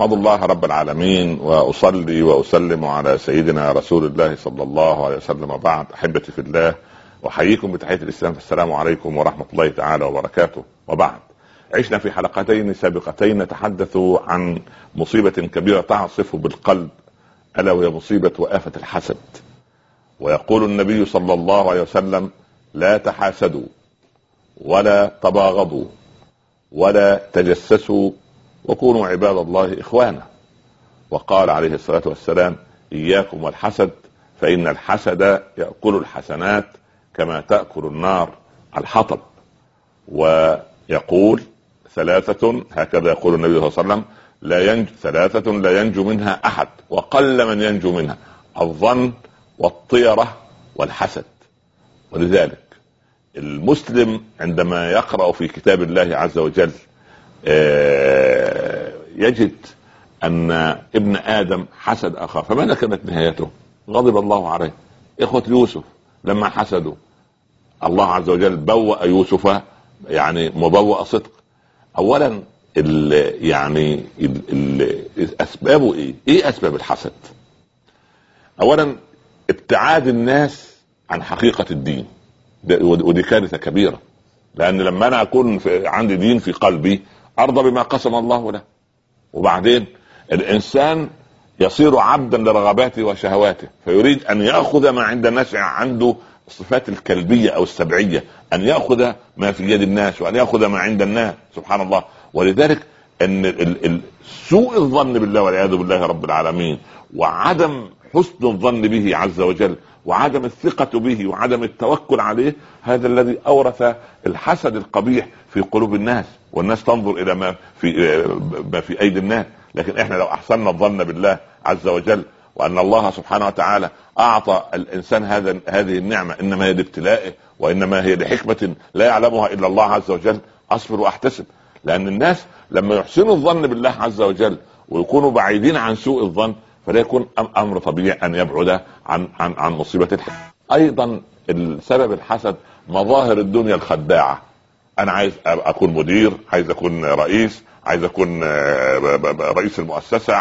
احمد الله رب العالمين واصلي واسلم على سيدنا رسول الله صلى الله عليه وسلم. وبعد أحبتي في الله أحييكم بتحية الإسلام السلام عليكم ورحمة الله تعالى وبركاته. وبعد عشنا في حلقتين سابقتين نتحدث عن مصيبة كبيرة تعصف بالقلب ألا وهي مصيبة وآفة الحسد. ويقول النبي صلى الله عليه وسلم لا تحاسدوا ولا تباغضوا ولا تجسسوا وكونوا عباد الله إخوانا. وقال عليه الصلاة والسلام إياكم والحسد فإن الحسد يأكل الحسنات كما تأكل النار الحطب ويقول ثلاثة هكذا يقول النبي صلى الله عليه وسلم لا ينجو ثلاثة لا ينجو منها أحد وقل من ينجو منها الظن والطيرة والحسد ولذلك المسلم عندما يقرأ في كتاب الله عز وجل آه، يجد أن ابن آدم حسد أخاه فماذا كانت نهايته؟ غضب الله عليه إخوة يوسف لما حسدوا الله عز وجل بوأ يوسف يعني مبوأ صدق اولا ال يعني ال ال اسبابه إيه؟ إيه أسباب الحسد؟ اولا ابتعاد الناس عن حقيقة الدين ودي كارثة كبيرة لأن لما أنا أكون عندي دين في قلبي أرضى بما قسم الله له وبعدين الإنسان يصير عبدا لرغباته وشهواته فيريد أن يأخذ ما عند الناس عنده الصفات الكلبية أو السبعية أن يأخذ ما في يد الناس وأن يأخذ ما عند الناس سبحان الله. ولذلك إن سوء الظن بالله والعياذ بالله رب العالمين وعدم حسن الظن به عز وجل وعدم الثقة به وعدم التوكل عليه هذا الذي أورث الحسد القبيح في قلوب الناس والناس تنظر إلى ما في ما في أيدي الناس. لكن إحنا لو أحسننا الظن بالله عز وجل وأن الله سبحانه وتعالى أعطى الإنسان هذا هذه النعمة إنما هي لابتلائه وإنما هي لحكمة لا يعلمها إلا الله عز وجل أصبر وأحتسب. لأن الناس لما يحسنوا الظن بالله عز وجل ويكونوا بعيدين عن سوء الظن فلا يكون أمر طبيعي أن يبعد عن عن عن مصيبة الحسد. أيضا السبب الحسد مظاهر الدنيا الخداعة. أنا عايز أكون مدير، عايز أكون رئيس، عايز أكون آه، رئيس المؤسسة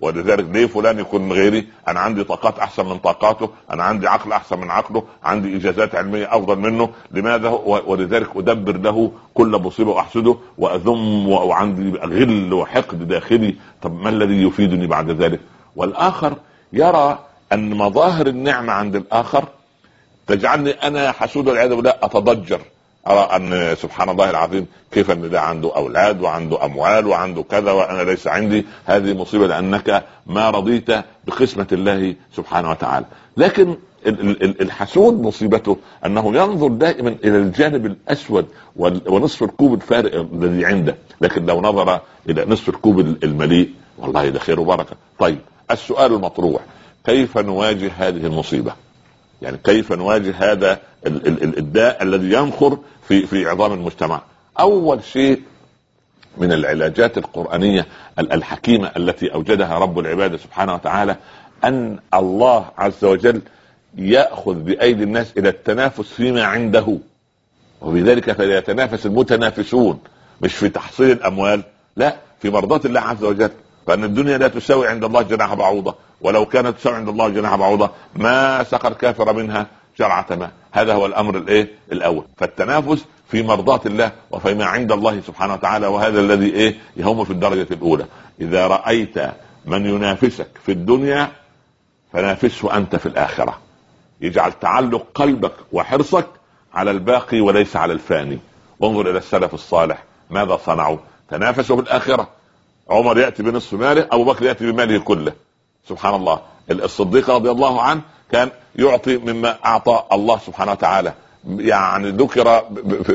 ولذلك ليه فلان يكون غيري؟ أنا عندي طاقات أحسن من طاقاته، أنا عندي عقل أحسن من عقله، عندي إجازات علمية أفضل منه، لماذا؟ ولذلك أدبر له كل مصيبة وأحسده وأذم وعندي غل وحقد داخلي، طب ما الذي يفيدني بعد ذلك؟ والآخر يرى أن مظاهر النعمة عند الآخر تجعلني أنا حسود والعياذ بالله أتضجر. أرى أن سبحان الله العظيم كيف أن ده عنده أولاد وعنده أموال وعنده كذا وأنا ليس عندي. هذه مصيبة لأنك ما رضيت بقسمه الله سبحانه وتعالى. لكن الحسود مصيبته أنه ينظر دائما إلى الجانب الأسود ونصف الكوب الفارغ الذي عنده. لكن لو نظر إلى نصف الكوب المليء والله ده خير وبركة. طيب السؤال المطروح كيف نواجه هذه المصيبة؟ يعني كيف نواجه هذا الداء الذي ينخر في في عظام المجتمع؟ أول شيء من العلاجات القرآنية الحكيمة التي أوجدها رب العباد سبحانه وتعالى أن الله عز وجل يأخذ بأيدي الناس إلى التنافس فيما عنده وبذلك فليتنافس المتنافسون مش في تحصيل الأموال لا في مرضاة الله عز وجل فان الدنيا لا تساوي عند الله جناح بعوضة. ولو كانت تساوي عند الله جناح بعوضة ما سقى الكافر منها شرعة ما هذا هو الأمر الإيه؟ الأول. فالتنافس في مرضاة الله وفيما عند الله سبحانه وتعالى وهذا الذي إيه؟ يهم في الدرجة الأولى. إذا رأيت من ينافسك في الدنيا فنافسه أنت في الآخرة. يجعل تعلق قلبك وحرصك على الباقي وليس على الفاني. وانظر إلى السلف الصالح. ماذا صنعوا؟ تنافسوا في الآخرة. عمر يأتي بنصف ماله أبو بكر يأتي بماله كله. سبحان الله. الصديق رضي الله عنه كان يعطي مما أعطى الله سبحانه وتعالى. يعني ذكر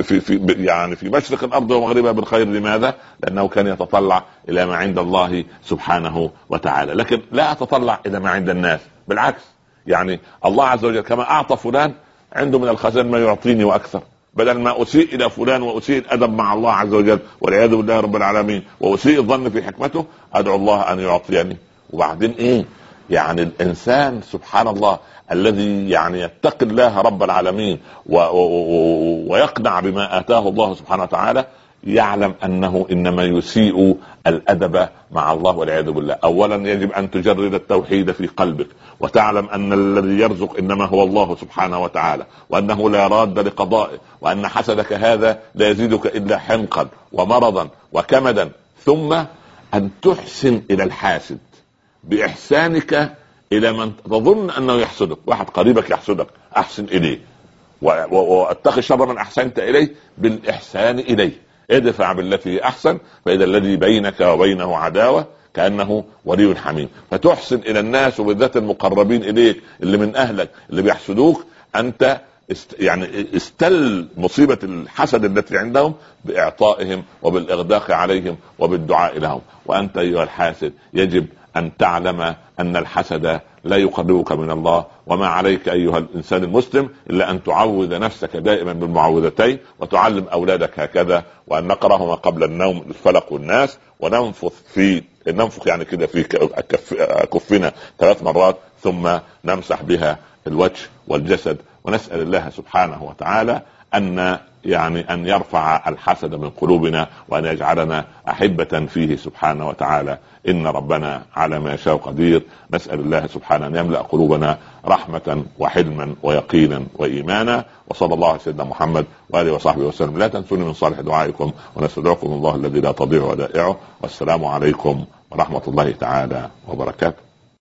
في, في يعني في مشرق الأرض ومغربها بالخير. لماذا؟ لأنه كان يتطلع إلى ما عند الله سبحانه وتعالى، لكن لا أتطلع إلى ما عند الناس، بالعكس. يعني الله عز وجل كما أعطى فلان عنده من الخزان ما يعطيني وأكثر، بدل ما أسيء إلى فلان وأسيء الادب مع الله عز وجل والعياذ بالله رب العالمين وأسيء الظن في حكمته أدعو الله أن يعطيني. وبعدين إيه؟ يعني الإنسان سبحان الله الذي يعني يتقي الله رب العالمين ويقنع بما آتاه الله سبحانه وتعالى يعلم أنه إنما يسيء الأدب مع الله والعياذ بالله، اولا يجب أن تجرد التوحيد في قلبك وتعلم أن الذي يرزق إنما هو الله سبحانه وتعالى، وأنه لا راد لقضائه، وأن حسدك هذا لا يزيدك إلا حنقا ومرضا وكمدا، ثم أن تحسن إلى الحاسد بإحسانك إلى من تظن أنه يحسدك، واحد قريبك يحسدك، أحسن إليه. واتقي شر من أحسنت إليه بالإحسان إليه. ادفع بالتي أحسن فإذا الذي بينك وبينه عداوة كأنه ولي حميم. فتحسن إلى الناس وبالذات المقربين إليك اللي من أهلك اللي بيحسدوك أنت است يعني استل مصيبة الحسد التي عندهم بإعطائهم وبالإغداق عليهم وبالدعاء لهم. وأنت أيها الحاسد يجب أن تعلم أن الحسد لا يقربك من الله وما عليك أيها الإنسان المسلم إلا أن تعود نفسك دائما بالمعوذتين وتعلم أولادك هكذا وأن نقراهما قبل النوم الفلق والناس وننفث في ننفخ يعني كده في كفنا ثلاث مرات ثم نمسح بها الوجه والجسد ونسأل الله سبحانه وتعالى أن يعني أن يرفع الحسد من قلوبنا وأن يجعلنا أحبة فيه سبحانه وتعالى. إن ربنا على ما يشاء قدير. نسأل الله سبحانه أن يملأ قلوبنا رحمة وحلما ويقينا وإيمانا. وصلى الله على سيدنا محمد وآله وصحبه وسلم. لا تنسوني من صالح دعائكم ونستدعكم الله الذي لا تضيع ودائعه. والسلام عليكم ورحمة الله تعالى وبركاته.